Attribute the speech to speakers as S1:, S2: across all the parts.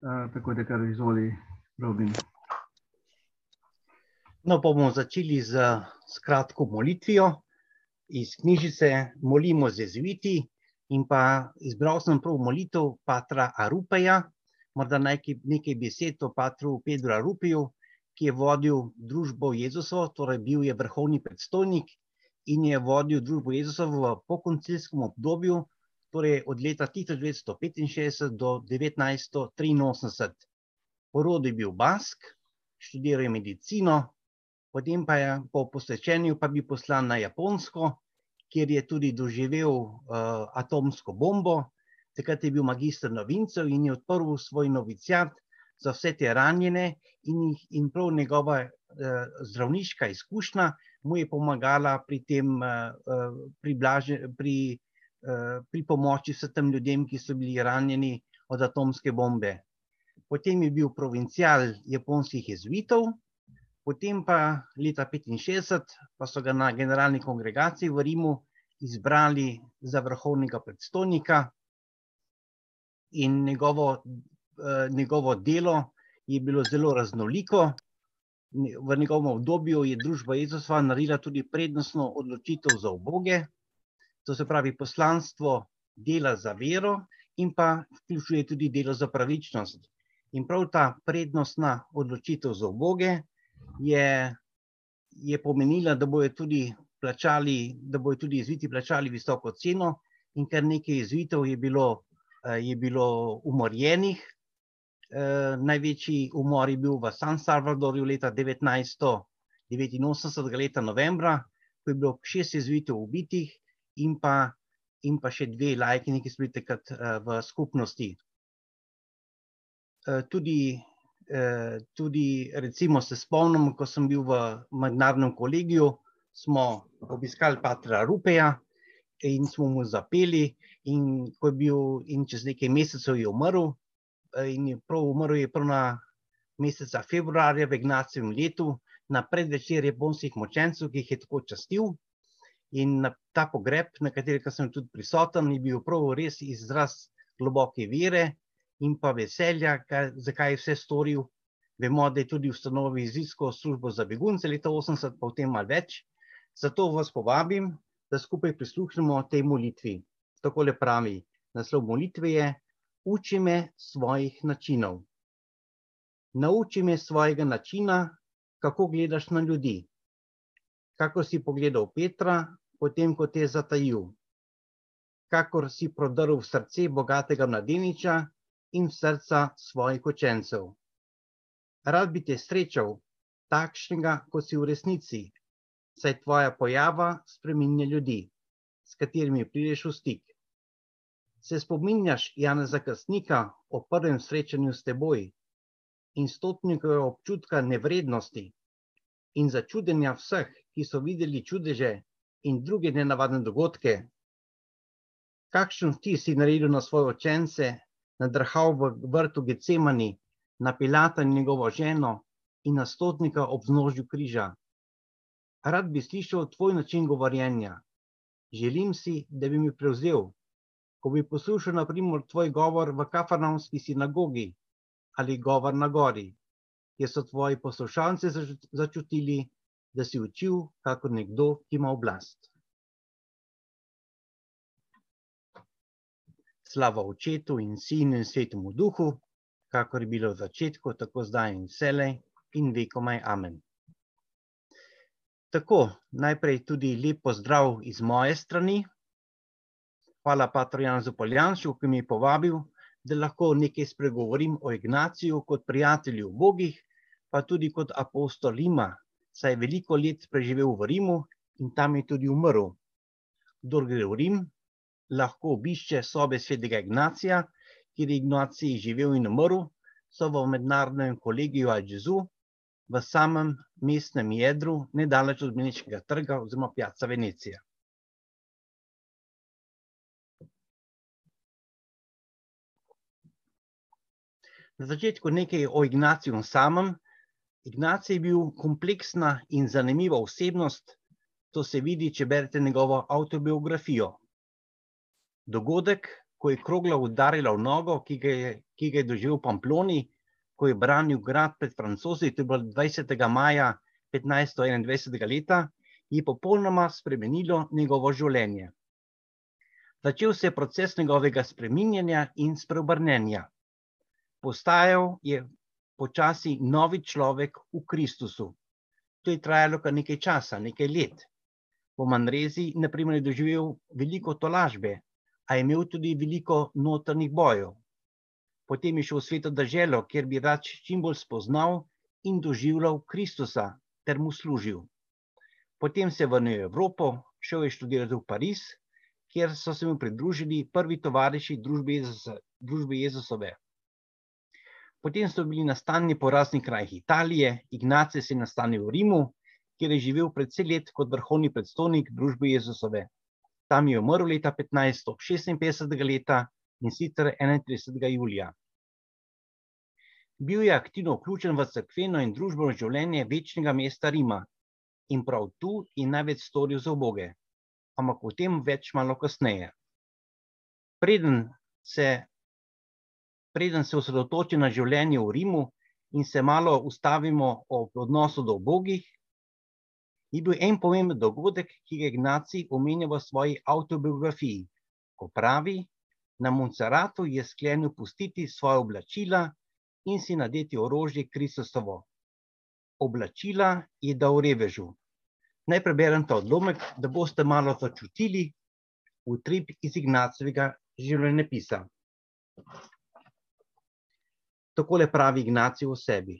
S1: Uh, tako da kar izvoli, Robin.
S2: No, bomo začeli z, z kratko molitvijo iz knjižice Molimo z Jezuiti in pa izbral sem prav molitev Patra Arupeja, morda nekaj, nekaj besed o Patru Pedro Arupiju, ki je vodil družbo Jezusovo, torej bil je vrhovni predstojnik in je vodil družbo Jezusovo v pokoncilskem obdobju, torej od leta 1965 do 1983. Porod je bil Bask, študiral je medicino, potem pa je po posvečenju pa bil poslan na Japonsko, kjer je tudi doživel uh, atomsko bombo. Takrat je bil magistr novincev in je odprl svoj novicijat za vse te ranjene, in, in prav njegova uh, zdravniška izkušnja mu je pomagala pri tem, uh, pri, blaže, pri Eh, pri pomoči vsem tem ljudem, ki so bili ranjeni od atomske bombe. Potem je bil provincial japonskih jezuitov, potem pa leta 1965 pa so ga na generalni kongregaciji v Rimu izbrali za vrhovnega predstojnika in njegovo, njegovo delo je bilo zelo raznoliko. V njegovem obdobju je družba Jezusova naredila tudi prednostno odločitev za oboge, to se pravi poslanstvo dela za vero in pa vključuje tudi delo za pravičnost. In prav ta prednostna odločitev za oboge je, je pomenila, da bojo tudi plačali, da bojo tudi jezviti plačali visoko ceno in kar nekaj jezvitov je bilo, eh, je bilo umorjenih. Eh, največji umor je bil v San Salvadorju leta 1989, leta novembra, ko je bilo šest jezvitov ubitih in pa, in pa še dve lajki, ki so bili takrat uh, v skupnosti. Uh, tudi, uh, tudi, recimo, se spomnim, ko sem bil v mednarodnem kolegiju, smo obiskali Patra Rupeja in smo mu zapeli. In ko je bil, in čez nekaj mesecev je umrl, in je prav umrl je prav na meseca februarja v Ignacijevem letu, na predvečer japonskih močencev, ki jih je tako častil. In na ta pogreb, na katerem sem tudi prisoten, je bil prav res izraz globoke vere in pa veselja, kaj, zakaj je vse storil. Vemo, da je tudi ustanovil izidsko službo za begunce leta 80, pa v tem malo več. Zato vas povabim, da skupaj prisluhnemo tej molitvi. Tako le pravi, naslov molitve je: Uči me svojih načinov. Nauči me svojega načina, kako gledaš na ljudi kako si pogledal Petra, potem ko te je zatajil, kakor si prodrl v srce bogatega mladeniča in v srca svojih učencev. Rad bi te srečal, takšnega, kot si v resnici, saj tvoja pojava spreminja ljudi, s katerimi prideš v stik. Se spominjaš Janeza Krstnika o prvem srečanju s teboj in stotnikovega občutka nevrednosti in začudenja vseh, ki so videli čudeže in druge nenavadne dogodke. Kakšen vtis si naredil na svoje učence, nadrhal v vrtu Gecemani, na Pilata in njegovo ženo in na stotnika ob znožju križa. Rad bi slišal tvoj način govorjenja. Želim si, da bi mi prevzel, ko bi poslušal naprimer tvoj govor v kafarnavski sinagogi ali govor na gori, kjer so tvoji poslušalci začutili, da si učil kot nekdo, ki ima oblast. Slava očetu in sinu in svetemu duhu, kakor je bilo v začetku, tako zdaj in vselej in vekomaj. Amen. Tako, najprej tudi lep pozdrav iz moje strani. Hvala Patru Janzu Poljanšu, ki mi je povabil, da lahko nekaj spregovorim o Ignaciju kot prijatelju bogih, pa tudi kot apostol ima, saj je veliko let preživel v Rimu in tam je tudi umrl. Kdor gre v Rim, lahko obišče sobe svetega Ignacija, kjer je Ignacij živel in umrl, so v mednarodnem kolegiju Alžezu, v samem mestnem jedru, nedaleč od Benečkega trga oziroma Piazza Venecija. Na začetku nekaj o Ignaciju samem, Ignacij je bil kompleksna in zanimiva osebnost, to se vidi, če berete njegovo avtobiografijo. Dogodek, ko je krogla udarila v nogo, ki ga je, ki ga je doživel v Pamploni, ko je branil grad pred francozi, to je bilo 20. maja 1521. leta, je popolnoma spremenilo njegovo življenje. Začel se je proces njegovega spreminjanja in spreobrnenja. Postajal je počasi novi človek v Kristusu. To je trajalo kar nekaj časa, nekaj let. Po Manrezi, na primer, je doživel veliko tolažbe, a je imel tudi veliko notrnih bojev. Potem je šel v sveto državo, kjer bi rad čim bolj spoznal in doživljal Kristusa ter mu služil. Potem se je vrnil v Evropo, šel je študirati v Pariz, kjer so se mu pridružili prvi tovariši družbe, Jezus, družbe Jezusove. Potem so bili nastanjeni po raznih krajih Italije, Ignace se je nastanil v Rimu, kjer je živel predvsej let kot vrhovni predstojnik družbe Jezusove. Tam je umrl leta 1556 leta in sicer 31. julija. Bil je aktivno vključen v crkveno in družbeno življenje večnega mesta Rima in prav tu je največ storil za oboge, ampak o tem več malo kasneje. Preden se, preden se osredotoči na življenje v Rimu in se malo ustavimo ob odnosu do obogih, je bil en pomemben dogodek, ki ga Ignacij omenja v svoji autobiografiji, ko pravi, na Montserratu je sklenil pustiti svoje oblačila in si nadeti orožje Kristusovo. Oblačila je dal revežu. Naj preberem ta odlomek, da boste malo začutili utrip iz Ignacevega življenjepisa. Takole pravi Ignacij o sebi.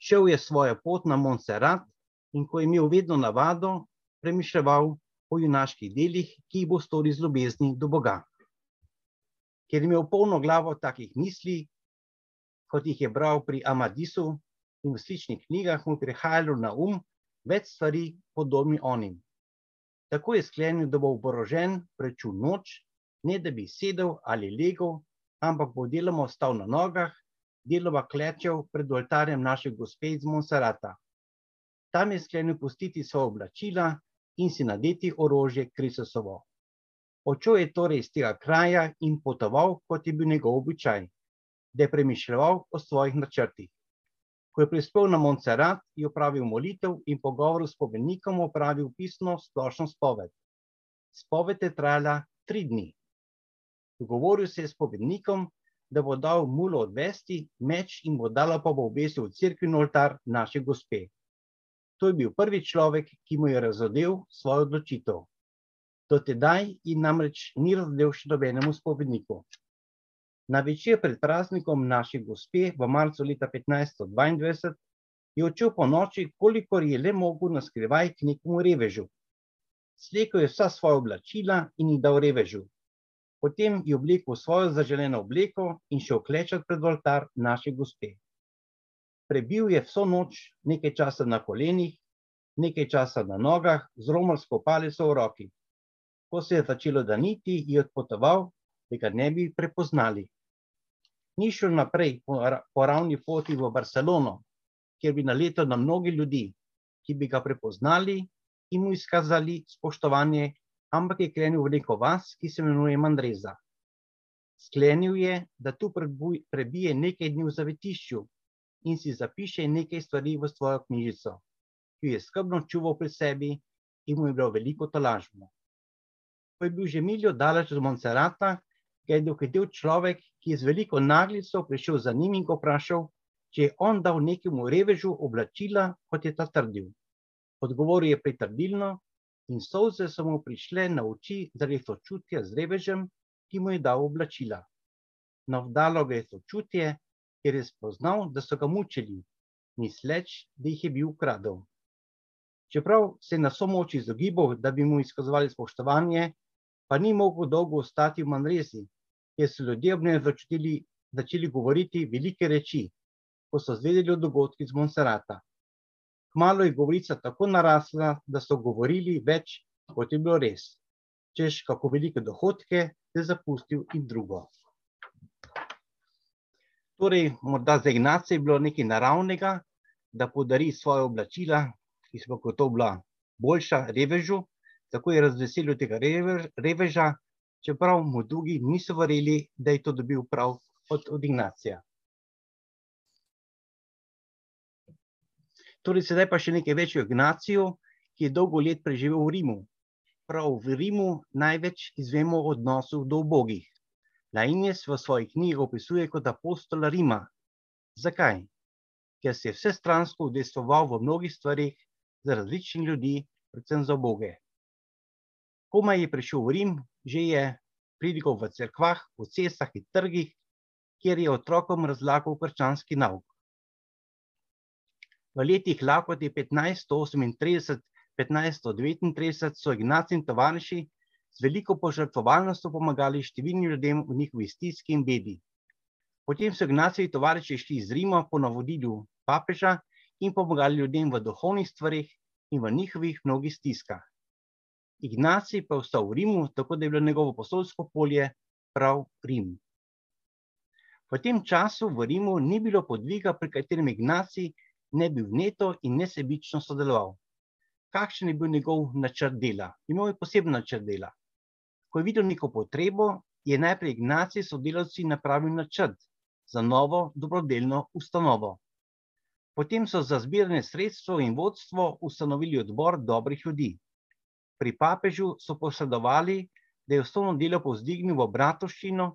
S2: Šel je svojo pot na Montserrat in ko je imel vedno navado, premišljeval o junaških delih, ki jih bo storil z ljubezni do Boga ker je imel polno glavo takih misli, kot jih je bral pri Amadisu in v sličnih knjigah, mu prihajalo na um več stvari podobnih onim. Tako je sklenil, da bo oborožen preču noč, ne da bi sedel ali legel, ampak bo deloma ostal na nogah, deloma klečal pred oltarjem naše gospe iz Monserrata. Tam je sklenil pustiti svoje oblačila in si nadeti orožje Kristusovo. Odšel je torej iz tega kraja in potoval, kot je bil njegov običaj, da je premišljal o svojih načrtih. Ko je prispel na Montserrat, je opravil molitev in pogovor s spovednikom opravil pisno splošno spoved. Spoved je trajala tri dni. Dogovoril se je s spovednikom, da bo dal mulo odvesti, meč in bo dala pa bo obesil v crkveni oltar naše gospe. To je bil prvi človek, ki mu je razodel svojo odločitev. Do tedaj in namreč ni razdelil še dobenemu spovedniku. Na večer pred praznikom naše gospe v marcu leta 1522 je odšel po noči, kolikor je le mogel na skrivaj k nekomu revežu. Slekel je vsa svoja oblačila in jih dal revežu. Potem je oblekel svojo zaželeno obleko in šel klečati pred oltar naše gospe. Prebil je vso noč nekaj časa na kolenih, nekaj časa na nogah, z romarsko palico v roki ko se je začelo daniti, je odpotoval, da ga ne bi prepoznali. Ni šel naprej po ravni poti v Barcelono, kjer bi naletel na mnogi ljudi, ki bi ga prepoznali in mu izkazali spoštovanje, ampak je krenil v neko vas, ki se imenuje Mandreza. Sklenil je, da tu prebije nekaj dni v zavetišču in si zapiše nekaj stvari v svojo knjižico, ki jo je skrbno čuval pri sebi in mu je bilo veliko tolažbo ko je bil že miljo daleč od Montserrata, ga je dohitel človek, ki je z veliko naglico prišel za njim in ga vprašal, če je on dal nekemu revežu oblačila, kot je ta trdil. Odgovoril je pritrdilno in solze so mu prišle na oči zaradi sočutja z revežem, ki mu je dal oblačila. Navdalo ga je sočutje, ker je spoznal, da so ga mučili, misleč, da jih je bil ukradel. Čeprav se je na so moč izogibal, da bi mu izkazovali spoštovanje, pa ni mogel dolgo ostati v Manrezi, kjer so ljudje ob njem začeli, začeli govoriti velike reči, ko so zvedeli o dogodki z Monserrata. Kmalo je govorica tako narasla, da so govorili več, kot je bilo res. Češ, kako velike dohodke je zapustil in drugo. Torej, morda za Ignace je bilo nekaj naravnega, da podari svoje oblačila, ki smo kot to bila boljša revežu, tako je razveselil tega reveža, čeprav mu drugi niso verjeli, da je to dobil prav od, od Ignacija. Torej, sedaj pa še nekaj več o Ignaciju, ki je dolgo let preživel v Rimu. Prav v Rimu največ izvemo o odnosu do ubogih. Lainjes v svoji knjigi opisuje kot apostola Rima. Zakaj? Ker se je vse stransko udejstvoval v mnogih stvarih za različne ljudi, predvsem za boge. Komaj je prišel v Rim, že je pridigal v cerkvah, v cestah in trgih, kjer je otrokom razlagal krščanski nauk. V letih lakoti 1538-1539 so Ignacij in tovariši z veliko požrtvovalnostjo pomagali številnim ljudem v njihovi stiski in bedi. Potem so Ignacijevi tovariši šli iz Rima po navodilu papeža in pomagali ljudem v duhovnih stvarih in v njihovih mnogih stiskah. Ignacij pa je ostal v Rimu, tako da je bilo njegovo poslovsko polje prav Rim. V tem času v Rimu ni bilo podviga, pri katerem Ignacij ne bi vneto in nesebično sodeloval. Kakšen je bil njegov načrt dela? Imel je poseben načrt dela. Ko je videl neko potrebo, je najprej Ignacij sodelavci napravil načrt za novo dobrodelno ustanovo. Potem so za zbiranje sredstvo in vodstvo ustanovili odbor dobrih ljudi. Pri papežu so posredovali, da je osnovno delo povzdignil v bratovščino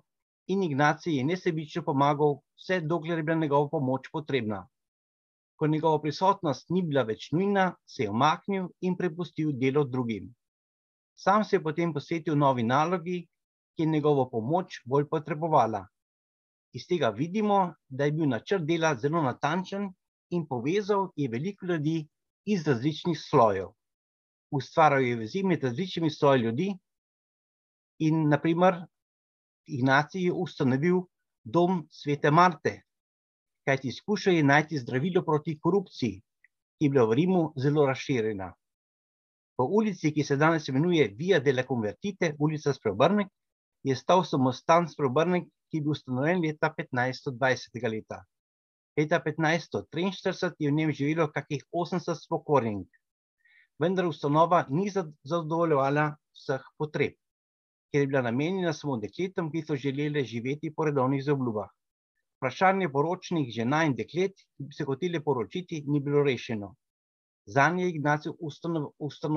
S2: in Ignacij je nesebično pomagal, vse dokler je bila njegova pomoč potrebna ko njegova prisotnost ni bila več nujna, se je omaknil in prepustil delo drugim. Sam se je potem posvetil novi nalogi, ki je njegovo pomoč bolj potrebovala. Iz tega vidimo, da je bil načrt dela zelo natančen in povezal je veliko ljudi iz različnih slojev. Ustvarjal je vezi med različnimi sloji ljudi in naprimer Ignacij je ustanovil dom svete Marte, kajti skušal je najti zdravilo proti korupciji, ki je bila v Rimu zelo razširjena. Po ulici, ki se danes imenuje Via della Convertite, ulica Spreobrnek, je stal samostan Spreobrnek, ki je bil ustanovljen leta 1520. leta. Leta 1543 je v njem živelo kakih 80 spokornih, vendar ustanova ni zadovoljevala vseh potreb, ker je bila namenjena samo dekletom, ki so želeli živeti po redovnih zaobljubah vprašanje poročnih žena in deklet, ki bi se hoteli poročiti, ni bilo rešeno. Zanje je Ignacij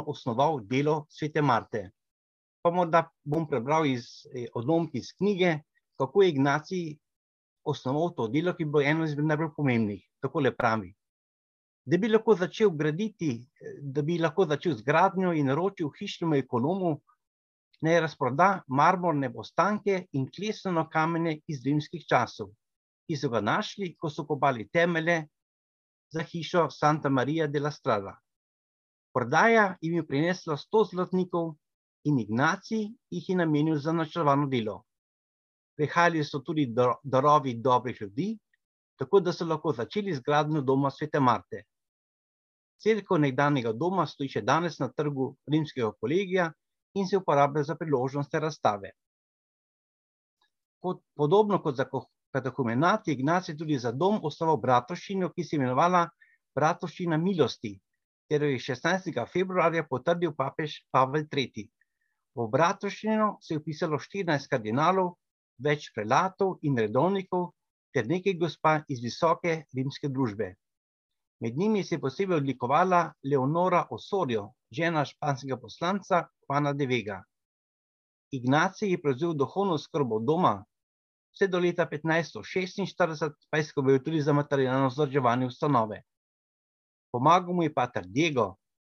S2: osnoval delo svete Marte. Pa morda bom prebral iz eh, odlomki iz knjige, kako je Ignacij osnoval to delo, ki bo eno izmed najbolj pomembnih. Tako le pravi. Da bi lahko začel graditi, da bi lahko začel z gradnjo in naročil hišnemu ekonomu, naj razproda marmorne postanke in kleseno kamenje iz rimskih časov ki so ga našli, ko so kopali temelje za hišo Santa Maria de la Strada. Prodaja jim je prinesla sto zlatnikov in Ignacij jih je namenil za načrvano delo. Prihajali so tudi darovi dobrih ljudi, tako da so lahko začeli z gradnjo doma svete Marte. Cerkev nekdanjega doma stoji še danes na trgu rimskega kolegija in se uporablja za priložnosti razstave. Kot, podobno kot za katehumenat je Ignacij tudi za dom osnoval bratovščino, ki se je imenovala Bratovščina milosti, ter jo je 16. februarja potrdil papež Pavel III. V bratovščino se je upisalo 14 kardinalov, več prelatov in redovnikov ter nekaj gospa iz visoke rimske družbe. Med njimi se je posebej odlikovala Leonora Osorio, žena španskega poslanca Juana de Vega. Ignacij je prevzel duhovno skrbo doma, vse do leta 1546 pa je skrbel tudi za materialno vzdrževanje ustanove. Pomagal mu je pater Diego,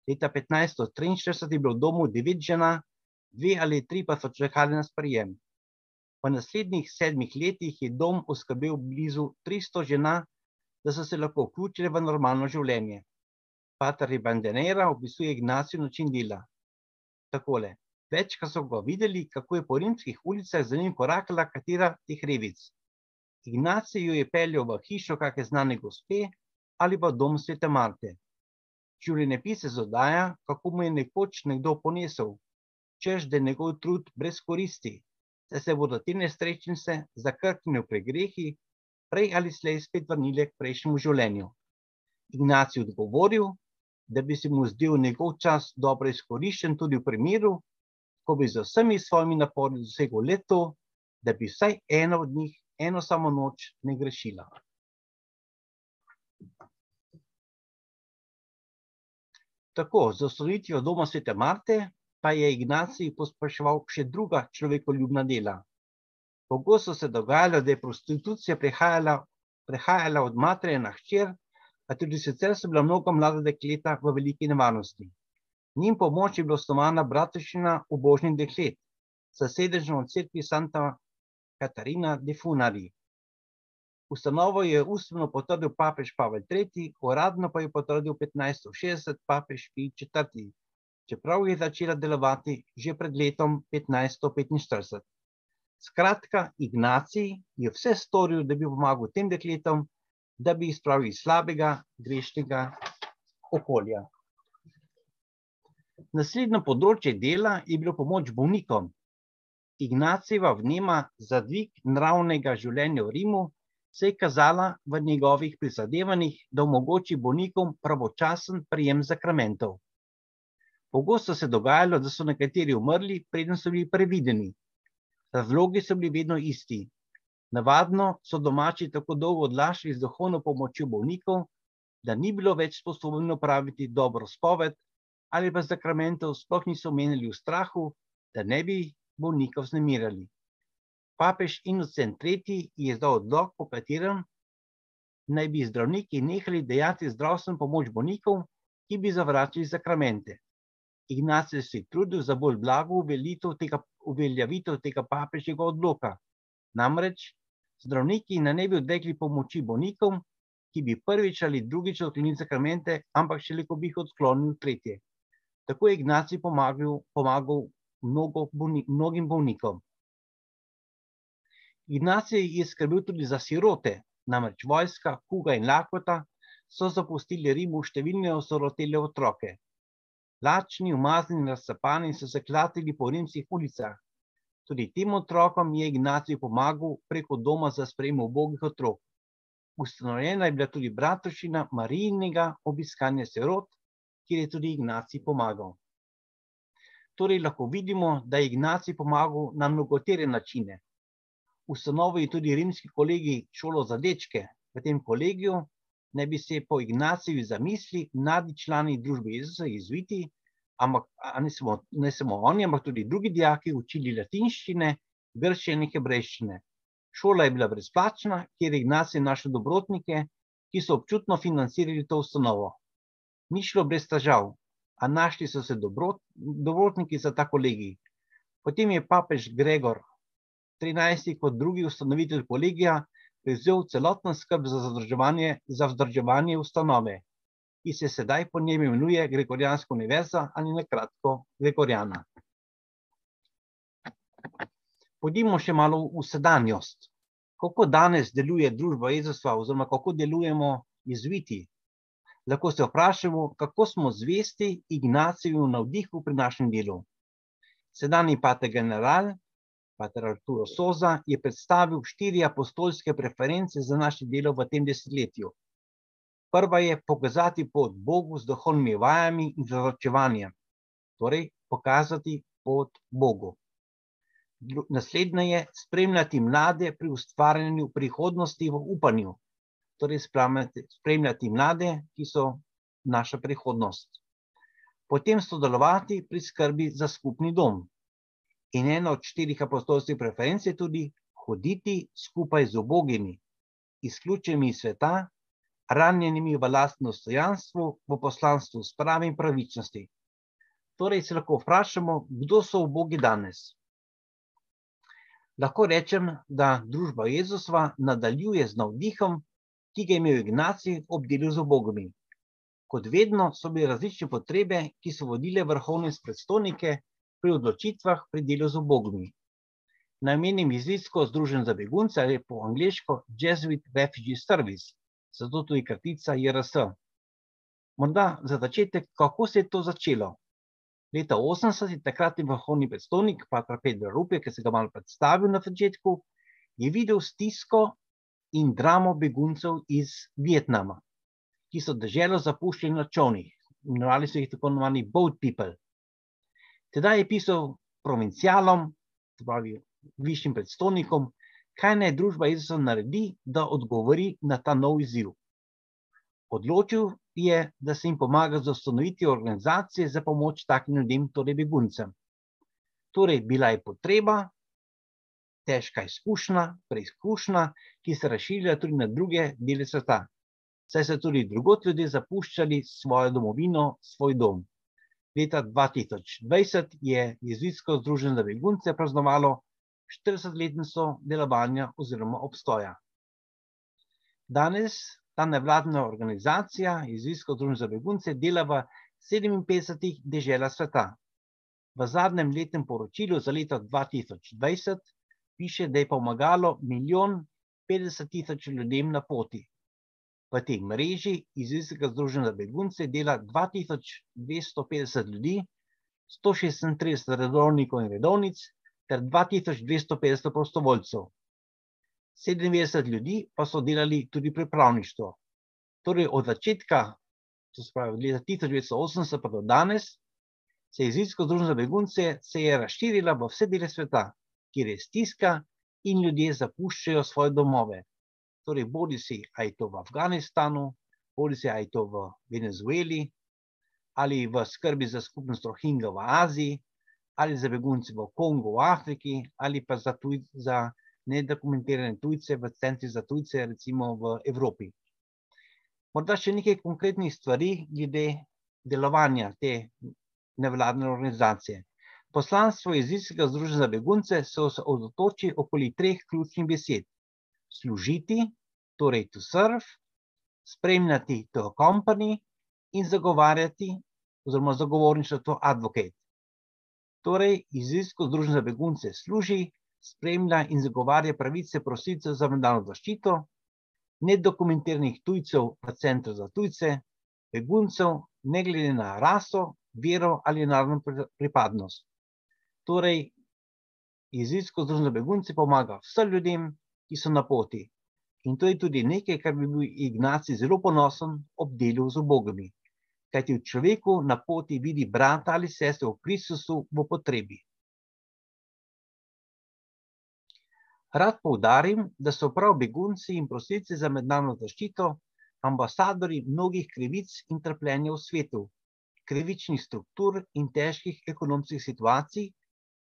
S2: leta 1543 je bilo v domu devet žena, dve ali tri pa so čakali na sprejem. V naslednjih sedmih letih je dom oskrbel blizu 300 žena, da so se lahko vključile v normalno življenje. Pater Ribandenera opisuje Ignacijo način dela. Takole. Večkrat so ga videli, kako je po rimskih ulicah za njim korakala katera teh revic. Ignacij jo je peljal v hišo kakšne znane gospe ali pa dom svete Marte. Življenjepis se zodaja, kako mu je nekoč nekdo ponesel, češ da je njegov trud brez koristi, da se bodo te nesrečnice zakrknile v pregrehi, prej ali slej spet vrnile k prejšnjemu življenju. Ignacij odgovoril, da bi se mu zdel njegov čas dobro izkoriščen tudi v primeru, ko bi z vsemi svojimi napori dosegel le to, da bi vsaj ena od njih eno samo noč ne grešila. Tako, z osvojitvijo doma svete Marte pa je Ignacij pospeševal še druga človekoljubna dela. Pogosto se dogajalo, da je prostitucija prehajala, prehajala od matere na hčer, a tudi sicer so bila mnoga mlada dekleta v veliki nevarnosti. Njim pomoč je bila osnovana bratovščina ubožnih deklet, sa sedežem v cerkvi Santa Katarina de Funari. Ustanovo je ustno potrdil papež Pavel III, uradno pa je potrdil 1560 papež Pij IV, čeprav je začela delovati že pred letom 1545. Skratka, Ignacij je vse storil, da bi pomagal tem dekletom, da bi jih spravil iz slabega, grešnega okolja. Naslednje področje dela je bilo pomoč bolnikom. Ignacijeva vnema za dvig naravnega življenja v Rimu se je kazala v njegovih prizadevanjih, da omogoči bolnikom pravočasen prijem zakramentov. Pogosto se je dogajalo, da so nekateri umrli, preden so bili prevideni. Razlogi so bili vedno isti. Navadno so domači tako dolgo odlašali z duhovno pomočjo bolnikov, da ni bilo več sposobno opraviti dobro spoved, ali pa zakramentov sploh niso menili v strahu, da ne bi bolnikov znemirali. Papež Innocent III je izdal odlog, po katerem naj bi zdravniki nehali dejati zdravstveno pomoč bolnikov, ki bi zavračali zakramente. Ignacij se je trudil za bolj blago tega, uveljavitev tega papežjega odloka. Namreč zdravniki naj ne bi odrekli pomoči bolnikom, ki bi prvič ali drugič odklonili zakramente, ampak šele, ko bi jih odklonili tretje. Tako je Ignacij pomagal, pomagal mnogo bolnik, mnogim bolnikom. Ignacij je skrbel tudi za sirote, namreč vojska, kuga in lakota so zapustili Rimu številne osirotele otroke. Lačni, umaznjeni, razcapani so se klatili po rimskih ulicah. Tudi tem otrokom je Ignacij pomagal preko doma za sprejem ubogih otrok. Ustanovljena je bila tudi bratovščina Marijinega obiskanja sirot, kjer je tudi Ignacij pomagal. Torej lahko vidimo, da je Ignacij pomagal na mnogotere načine. Ustanovil je tudi rimski kolegij šolo za dečke. V tem kolegiju naj bi se po Ignacijevi zamisli mladi člani družbe Jezusa izviti, ampak ne samo, ne samo oni, ampak tudi drugi dijaki učili latinščine, grščine in hebrejščine. Šola je bila brezplačna, kjer je Ignacij našel dobrotnike, ki so občutno financirali to ustanovo. Ni šlo brez težav, a našli so se dobrot, dobrotniki za ta kolegij. Potem je papež Gregor 13. kot drugi ustanovitelj kolegija prevzel celotno skrb za vzdrževanje, za vzdrževanje ustanove, ki se sedaj po njem imenuje Gregorijanska univerza ali na kratko Gregorijana. Pojdimo še malo v sedanjost. Kako danes deluje družba Jezusa oziroma kako delujemo jezuiti? Lahko se vprašamo, kako smo zvesti Ignaciju navdihu pri našem delu. Sedanji pater general, pater Arturo Soza, je predstavil štiri apostolske preference za naše delo v tem desetletju. Prva je pokazati pot Bogu z duhovnimi vajami in zazročevanjem, torej pokazati pot Bogu. Naslednja je spremljati mlade pri ustvarjanju prihodnosti v upanju, torej spremljati, spremljati mlade, ki so naša prihodnost. Potem sodelovati pri skrbi za skupni dom. In ena od štirih apostolskih preferenc je tudi hoditi skupaj z obogimi, izključenimi iz sveta, ranjenimi v lastnem dostojanstvu, v poslanstvu sprave in pravičnosti. Torej se lahko vprašamo, kdo so ubogi danes. Lahko rečem, da družba Jezusova nadaljuje z navdihom ki ga je imel Ignacij ob delu z obogami. Kot vedno so bile različne potrebe, ki so vodile vrhovne predstavnike pri odločitvah pri delu z obogami. Namenim izvidsko združen za begunce ali po angliško Jesuit Refugee Service, zato tudi kratica JRS. Morda za začetek, kako se je to začelo? Leta 80 je takratni vrhovni predstavnik, Patra Pedro Rupe, ki se ga malo predstavil na začetku, je videl stisko in dramo beguncev iz Vietnama, ki so državo zapuščali na čovnih, imenovali so jih tako imenovani boat people. Tedaj je pisal provincialom, pravi višjim predstavnikom, kaj naj družba Jezusa naredi, da odgovori na ta nov izziv. Odločil je, da se jim pomaga z ustanovitvijo organizacije za pomoč takim ljudem, torej beguncem. Torej, bila je potreba, težka izkušnja, preizkušnja, ki se razširja tudi na druge dele sveta. Saj so tudi drugot ljudje zapuščali svojo domovino, svoj dom. Leta 2020 je Jezuitsko združenje za begunce praznovalo 40-letnico delovanja oziroma obstoja. Danes ta nevladna organizacija, Jezuitsko združenje za begunce, dela v 57 deželah sveta. V zadnjem letnem poročilu za leto 2020 piše, da je pomagalo milijon 50 tisoč ljudem na poti. V tej mreži Izraelskega združenja za begunce dela 2250 ljudi, 136 redovnikov in redovnic, ter 2250 prostovoljcev. 97 ljudi pa so delali tudi pripravništvo. Torej, od začetka, to se pravi, od leta 1980 pa do danes, se je Izraelsko združenje za begunce razširila v vse dele sveta, kjer je stiska in ljudje zapuščajo svoje domove. Torej, bodi si, a je to v Afganistanu, bodi si, a je to v Venezueli, ali v skrbi za skupnost Rohingja v Aziji, ali za begunce v Kongu v Afriki, ali pa za, tuj, za nedokumentirane tujce v centri za tujce, recimo v Evropi. Morda še nekaj konkretnih stvari glede delovanja te nevladne organizacije. Poslanstvo Jezijskega združenja za begunce se osredotoči okoli treh ključnih besed: služiti, torej to serve, spremljati to company in zagovarjati, oziroma zagovorništvo to advocate. Torej, Jezijsko združenje za begunce služi, spremlja in zagovarja pravice prosilcev za mednarodno zaščito, nedokumentiranih tujcev v centru za tujce, beguncev, ne glede na raso, vero ali narodno pripadnost. Torej, jezijsko združenje begunci pomaga vsem ljudem, ki so na poti. In to je tudi nekaj, kar bi bil Ignaci zelo ponosen ob delu z obogami. Kajti v človeku na poti vidi brata ali sestro v Kristusu v potrebi. Rad poudarim, da so prav begunci in prosilci za mednarodno zaščito ambasadori mnogih krivic in trpljenja v svetu, krivičnih struktur in težkih ekonomskih situacij,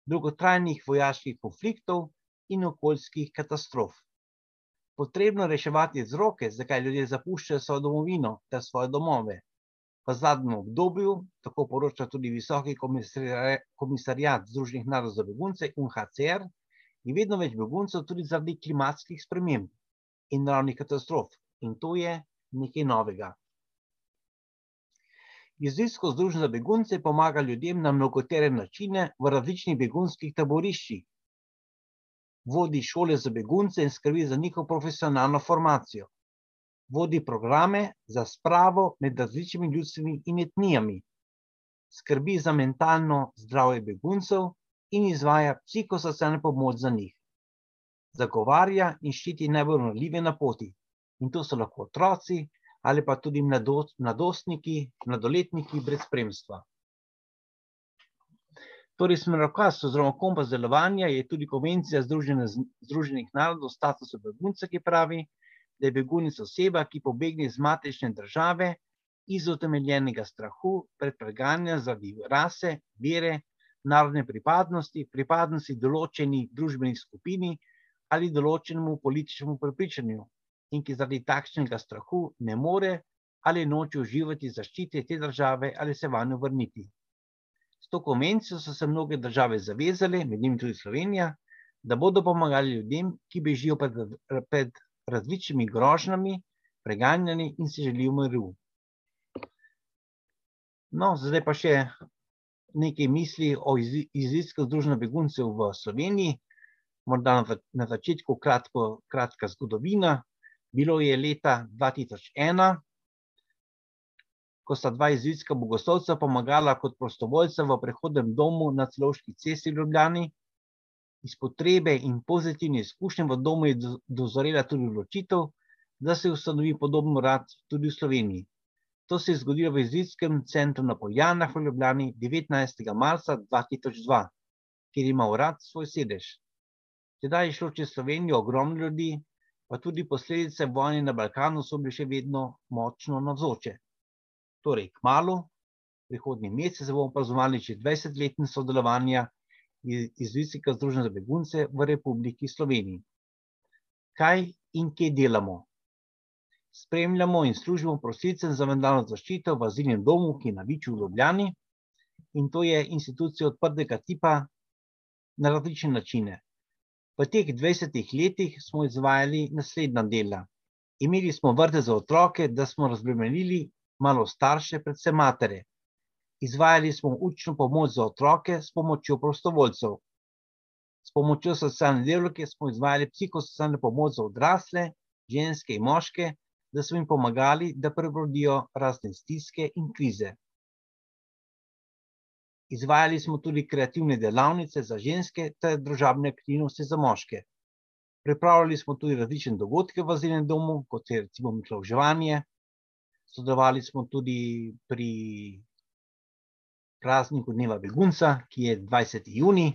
S2: dolgotrajnih vojaških konfliktov in okoljskih katastrof. Potrebno reševati vzroke, zakaj ljudje zapuščajo svojo domovino ter svoje domove. V zadnjem obdobju, tako poroča tudi Visoki komisarjat Združenih narodov za begunce UNHCR, je vedno več beguncev tudi zaradi klimatskih sprememb in naravnih katastrof. In to je nekaj novega. Jezijsko združenje za begunce pomaga ljudem na mnogotere načine v različnih begunskih taboriščih. Vodi šole za begunce in skrbi za njihovo profesionalno formacijo. Vodi programe za spravo med različnimi ljudstvi in etnijami. Skrbi za mentalno zdravje beguncev in izvaja psihosocialno pomoč za njih. Zagovarja in ščiti najbolj ranljive na poti. In to so lahko otroci, ali pa tudi mladostniki, mladoletniki brez spremstva. Torej, smerokaz oziroma kompas delovanja je tudi konvencija Združenih narodov o statusu begunca, ki pravi, da je begunec oseba, ki pobegne iz matične države iz utemeljenega strahu pred preganjanjem zaradi rase, vere, narodne pripadnosti, pripadnosti določeni družbeni skupini ali določenemu političnemu prepričanju, in ki zaradi takšnega strahu ne more ali noče uživati zaščite te države ali se vanjo vrniti. S to konvencijo so se mnoge države zavezale, med njimi tudi Slovenija, da bodo pomagali ljudem, ki bežijo pred, pred različnimi grožnjami, preganjani in si želijo miru. No, zdaj pa še nekaj misli o izidsko združenju beguncev v Sloveniji, morda na začetku kratko, kratka zgodovina, Bilo je leta 2001, ko sta dva izvidska bogoslovca pomagala kot prostovoljca v prehodnem domu na celovški cesti v Ljubljani. Iz potrebe in pozitivne izkušnje v domu je dozorela tudi odločitev, da se ustanovi podoben urad tudi v Sloveniji. To se je zgodilo v izvidskem centru na Poljanah v Ljubljani 19. marca 2002. kjer ima urad svoj sedež. Tedaj je šlo čez Slovenijo ogromno ljudi, pa tudi posledice vojne na Balkanu so bile še vedno močno navzoče. Torej, k malu, prihodnji mesec, bomo praznovali že 20-letni sodelovanja iz Visika Združenja za begunce v Republiki Sloveniji. Kaj in kje delamo? Spremljamo in služimo prosilcem za mednarodno zaščito v azilnem domu, ki je na Viču v Ljubljani. In to je institucija odprtega tipa na različne načine. V teh 20 letih smo izvajali naslednja dela. Imeli smo vrte za otroke, da smo razbremenili malo starše, predvsem matere. Izvajali smo učno pomoč za otroke s pomočjo prostovoljcev. S pomočjo socialne delovke smo izvajali psihosocialno pomoč za odrasle, ženske in moške, da smo jim pomagali, da prebrodijo razne stiske in krize. Izvajali smo tudi kreativne delavnice za ženske ter družabne aktivnosti za moške. Pripravljali smo tudi različne dogodke v azilnem domu, kot je recimo miklavževanje. Sodelovali smo tudi pri prazniku dneva begunca, ki je 20. juni.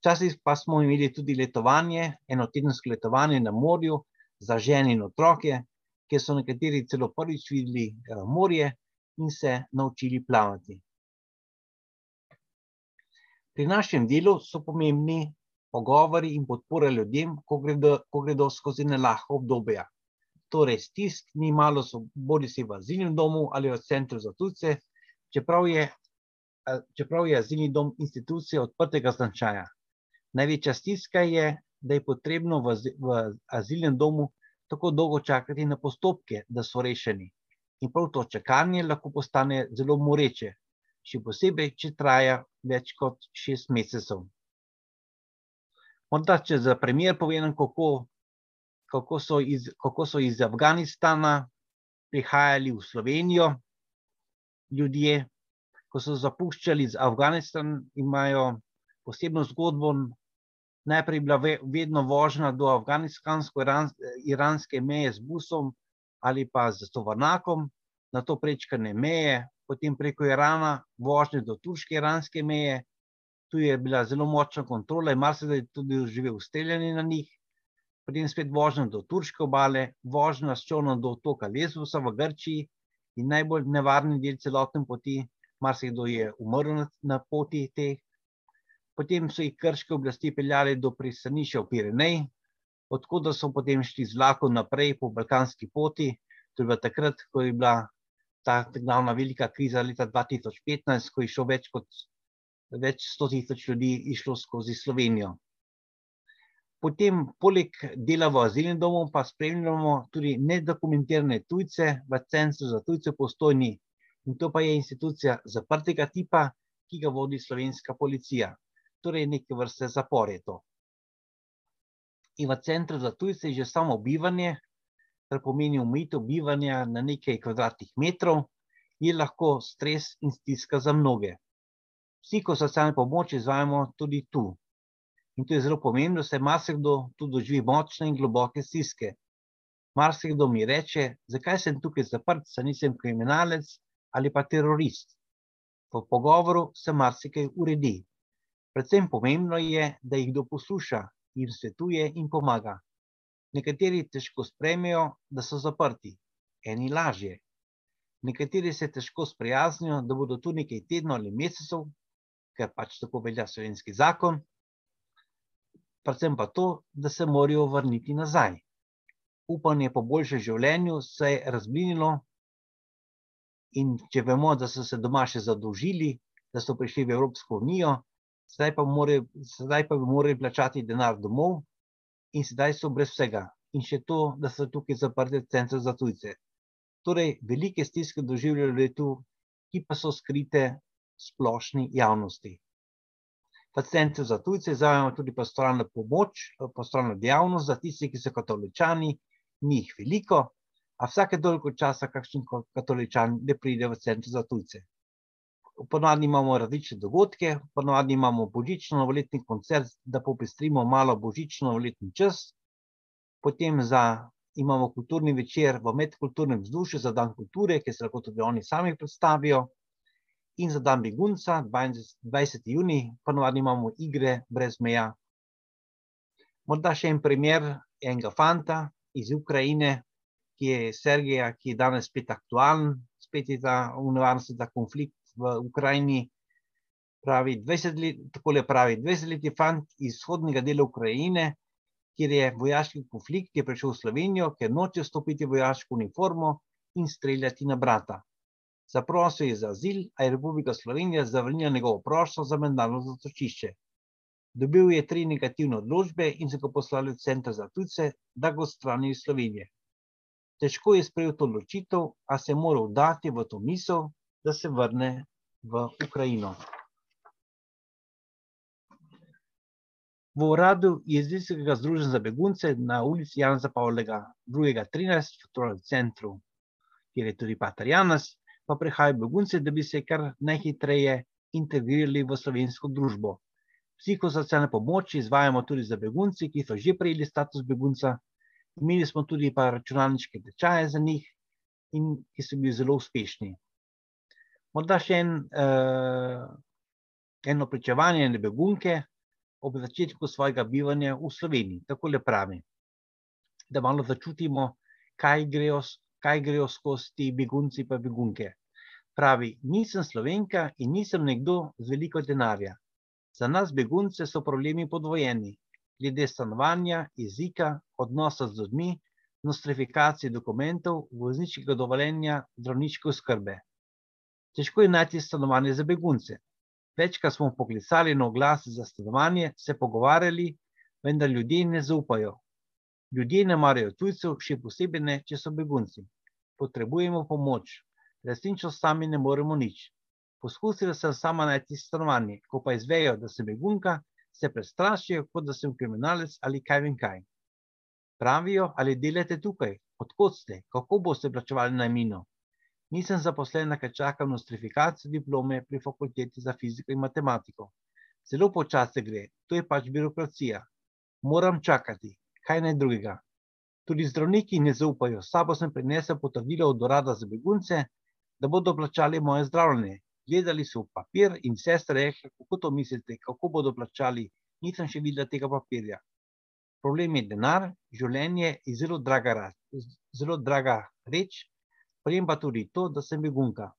S2: Včasih pa smo imeli tudi letovanje, enotedensko letovanje na morju za žene in otroke, kjer so nekateri celo prvič videli morje in se naučili plavati. Pri našem delu so pomembni pogovori in podpora ljudem, ko gredo, ko gredo skozi nelahka obdobja. Torej, stisk ni malo, so bodisi v azilnem domu ali v centru za tujce, čeprav je, čeprav je azilni dom institucija odprtega značaja. Največja stiska je, da je potrebno v, v azilnem domu tako dolgo čakati na postopke, da so rešeni. In prav to čakanje lahko postane zelo moreče, še posebej, če traja več kot šest mesecev. Morda, če za primer povedam, kako, kako, so iz, kako so iz Afganistana prihajali v Slovenijo ljudje, ko so zapuščali z Afganistan, imajo posebno zgodbo, najprej je bila vedno vožnja do afganistansko-iranske meje z busom ali pa z tovornakom, nato prečkanje meje, potem preko Irana vožnje do turške-iranske meje, tu je bila zelo močna kontrola in marsikdaj tudi doživel streljanje na njih, potem spet vožnja do turške obale, vožnja s čolnom do otoka Lesbosa v Grčiji in najbolj nevarni del celotne poti, marsikdo je umrl na poti teh, potem so jih krške oblasti peljale do pristanišča v Pirenej, odkud so potem šli z vlakom naprej po balkanski poti. To je bilo takrat, ko je bila ta glavna velika kriza leta 2015, ko je šlo več kot več sto tisoč ljudi išlo skozi Slovenijo. Potem, poleg dela v azilnem domu, pa spremljamo tudi nedokumentirane tujce v Centru za tujce postojni. In to pa je institucija zaprtega tipa, ki ga vodi slovenska policija torej neke vrste zapor je to. In v centru za tujce je že samo bivanje, kar pomeni omejitev bivanja na nekaj kvadratnih metrov, je lahko stres in stiska za mnoge. Psihosocialno pomoč izvajamo tudi tu. In to je zelo pomembno, saj marsikdo tu doživi močne in globoke stiske. Marsikdo mi reče, zakaj sem tukaj zaprt, saj nisem kriminalec ali pa terorist. V pogovoru se marsikaj uredi. Predvsem pomembno je, da jih kdo posluša, jim svetuje in pomaga. Nekateri težko sprejmejo, da so zaprti, eni lažje. Nekateri se težko sprijaznijo, da bodo tu nekaj tednov ali mesecev, ker pač tako velja slovenski zakon, predvsem pa to, da se morajo vrniti nazaj. Upanje po boljšem življenju se je razblinilo in če vemo, da so se doma še zadolžili, da so prišli v Evropsko unijo, zdaj pa, more, zdaj pa bi morali plačati denar domov, in zdaj so brez vsega. In še to, da so tukaj zaprte centre za tujce. Torej, velike stiske doživljajo ljudje tu, ki pa so skrite splošni javnosti. V centru za tujce izvajamo tudi pastoralno pomoč, pastoralno dejavnost za tiste, ki so katoličani, ni jih veliko, a vsake toliko časa kakšen katoličan ne pride v centru za tujce ponavadi imamo različne dogodke, ponavadi imamo božično-novoletni koncert, da popestrimo malo božično-novoletni čas, potem za, imamo kulturni večer v medkulturnem vzdušju za dan kulture, ki se lahko tudi oni sami predstavijo, in za dan begunca, 20. juni, ponovadi imamo igre brez meja. Morda še en primer enega fanta iz Ukrajine, ki je Sergeja, ki je danes spet aktualen, spet je ta nevarnost, ta konflikt v Ukrajini. Pravi 20 let, tako le pravi 20 let je fant iz vzhodnega dela Ukrajine, kjer je vojaški konflikt, je prišel v Slovenijo, ker noče vstopiti v vojaško uniformo in streljati na brata. Zaprosil je za azil, a je Republika Slovenija zavrnila njegovo prošlo za mednarodno zatočišče. Dobil je tri negativne odločbe in so ga poslali v center za tujce, da ga odstranijo iz Slovenije. Težko je sprejel to odločitev, a se je moral dati v to misel, da se vrne v Ukrajino. V uradu jezikskega združenja za begunce na ulici Janza Pavlega 2.13, torej v centru, kjer je tudi pater Janas, pa prihajajo begunci, da bi se kar najhitreje integrirali v slovensko družbo. Psihosocialne pomoči izvajamo tudi za begunci, ki so že prejeli status begunca. Imeli smo tudi pa računalniške tečaje za njih, in ki so bili zelo uspešni. Morda še en, uh, eno pričevanje ene begunke ob začetku svojega bivanja v Sloveniji. Tako le pravi, da malo začutimo, kaj grejo, kaj grejo skozi ti begunci pa begunke. Pravi, nisem slovenka in nisem nekdo z veliko denarja. Za nas, begunce, so problemi podvojeni, glede stanovanja, jezika, odnosa z ljudmi, nostrifikacije dokumentov, vozniškega dovoljenja, zdravniške oskrbe. Težko je najti stanovanje za begunce. Večkrat smo poklicali na oglas za stanovanje, se pogovarjali, vendar ljudje ne zaupajo. Ljudje ne marajo tujcev, še posebej ne, če so begunci. Potrebujemo pomoč, resnično sami ne moremo nič. Poskusila sem sama najti stanovanje, ko pa izvejo, da sem begunka, se prestrašijo, kot da sem kriminalec ali kaj vem kaj. Pravijo, ali delate tukaj, odkot ste, kako boste plačevali najmino. Nisem zaposlena, ker čakam nostrifikacijo diplome pri fakulteti za fiziko in matematiko. Zelo počasi gre, to je pač birokracija. Moram čakati, kaj naj drugega. Tudi zdravniki ne zaupajo, sabo sem prinesel potrdilo od urada za begunce, da bodo plačali moje zdravljenje. Gledali so v papir in sestra rekla, kako to mislite, kako bodo plačali, nisem še videla tega papirja. Problem je denar, življenje je zelo draga, zelo draga reč, problem pa tudi to, da sem begunka.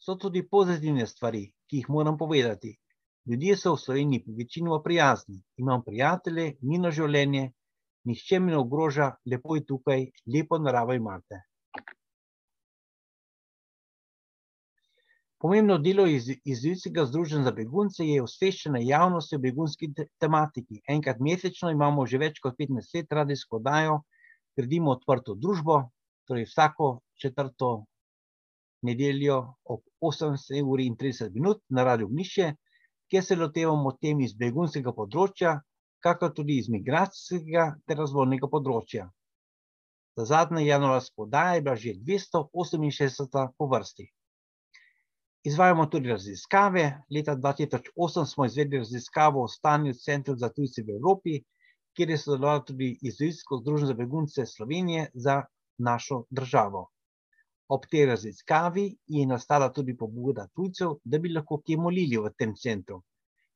S2: So tudi pozitivne stvari, ki jih moram povedati. Ljudje so v Sloveniji večinoma prijazni, imam prijatelje, njeno življenje, nihče mi ne ogroža, lepo je tukaj, lepo naravo imate. Pomembno delo iz Izraelskega združenja za begunce je osveščanje javnosti o begunski tematiki. Enkrat mesečno imamo že več kot 15 let radijsko dajo, gradimo odprto družbo, torej vsako četrto nedeljo ob 18 uri in 30 minut na Radio Gnišče, kjer se lotevamo tem iz begunskega področja, kakor tudi iz migracijskega ter razvojnega področja. Za zadnje januarsko daje je bila že 268 po vrsti. Izvajamo tudi raziskave. Leta 2008 smo izvedli raziskavo o stanju centrov za tujce v Evropi, kjer je sodelovalo tudi Izraelsko združenje za begunce Slovenije za našo državo. Ob tej raziskavi je nastala tudi pobuda tujcev, da bi lahko kje molili v tem centru.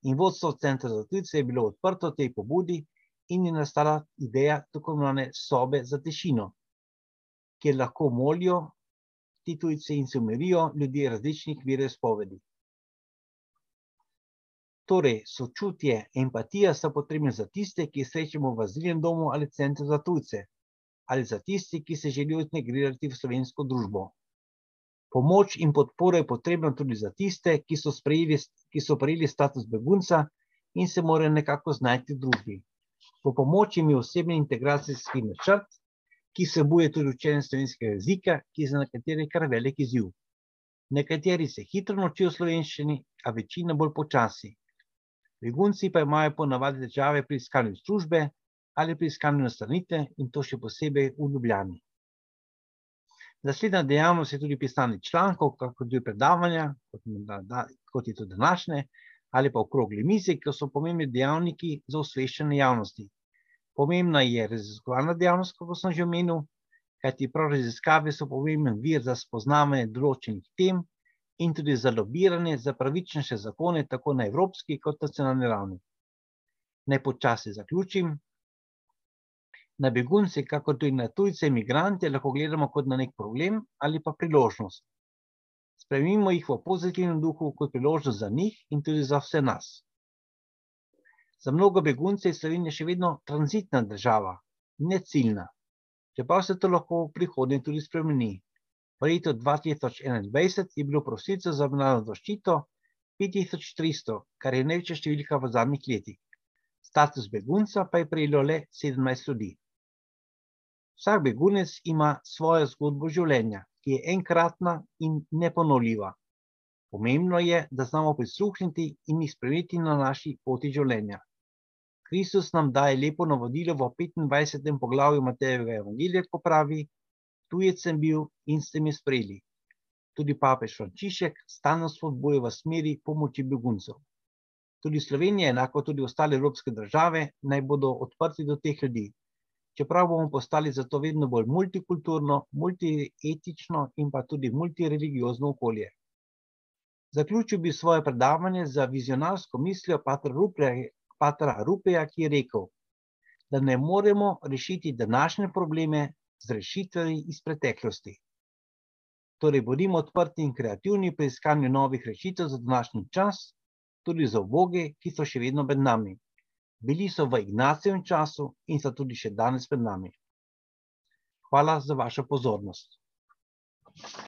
S2: In vodstvo centra za tujce je bilo odprto tej pobudi in je nastala ideja tako imenovane sobe za tišino, kjer lahko molijo ti tujci in se umirijo ljudje različnih virov spovedi. Torej, sočutje, empatija so potrebne za tiste, ki srečamo v azilnem domu ali centru za tujce, ali za tiste, ki se želijo integrirati v slovensko družbo. Pomoč in podporo je potrebna tudi za tiste, ki so, sprejeli, ki so prejeli status begunca in se morajo nekako znajti v družbi. Po pomoči mi osebni integracijski načrt, ki se boje tudi učenje slovenskega jezika, ki je za nekatere kar velik izziv. Nekateri se hitro naučijo slovenščini, a večina bolj počasi. Begunci pa imajo ponavadi težave pri iskanju službe ali pri iskanju nastanitve in to še posebej v Ljubljani. Naslednja dejavnost je tudi pisanje člankov, kako tudi predavanja, kot, da, kot je to današnje, ali pa okrogli mizi, ki so pomembni dejavniki za osveščanje javnosti. Pomembna je raziskovalna dejavnost, kot sem že omenil, kajti prav raziskave so pomemben vir za spoznavanje določenih tem in tudi za lobiranje za pravičnejše zakone, tako na evropski kot nacionalni ravni. Naj počasi zaključim. Na begunce, kako tudi na tujce, imigrante, lahko gledamo kot na nek problem ali pa priložnost. Spremimo jih v pozitivnem duhu, kot priložnost za njih in tudi za vse nas. Za mnogo begunce je Slovenija še vedno tranzitna država, ne ciljna. Čeprav se to lahko v prihodnje tudi spremeni. V letu 2021 je bilo prosilcev za mednarodno zaščito 5300, kar je največja številka v zadnjih letih. Status begunca pa je prejelo le 17 ljudi. Vsak begunec ima svojo zgodbo življenja, ki je enkratna in neponovljiva. Pomembno je, da znamo prisluhniti in jih sprejeti na naši poti življenja. Kristus nam daje lepo navodilo v 25. poglavju Matejevega evangelija, ko pravi: tujec sem bil in ste me sprejeli. Tudi papež Frančišek stalno spodbuja v smeri pomoči beguncev. Tudi Slovenija, enako tudi ostale evropske države, naj bodo odprti do teh ljudi. Čeprav bomo postali zato vedno bolj multikulturno, multietično in pa tudi multireligiozno okolje. Zaključil bi svoje predavanje za vizionarsko mislijo Patra Rupeja, Patra Rupeja, ki je rekel, da ne moremo rešiti današnje probleme z rešitvami iz preteklosti. Torej, bodimo odprti in kreativni pri iskanju novih rešitev za današnji čas, tudi za oboge, ki so še vedno med nami. Bili so v Ignacijevem času in so tudi še danes med nami. Hvala za vašo pozornost.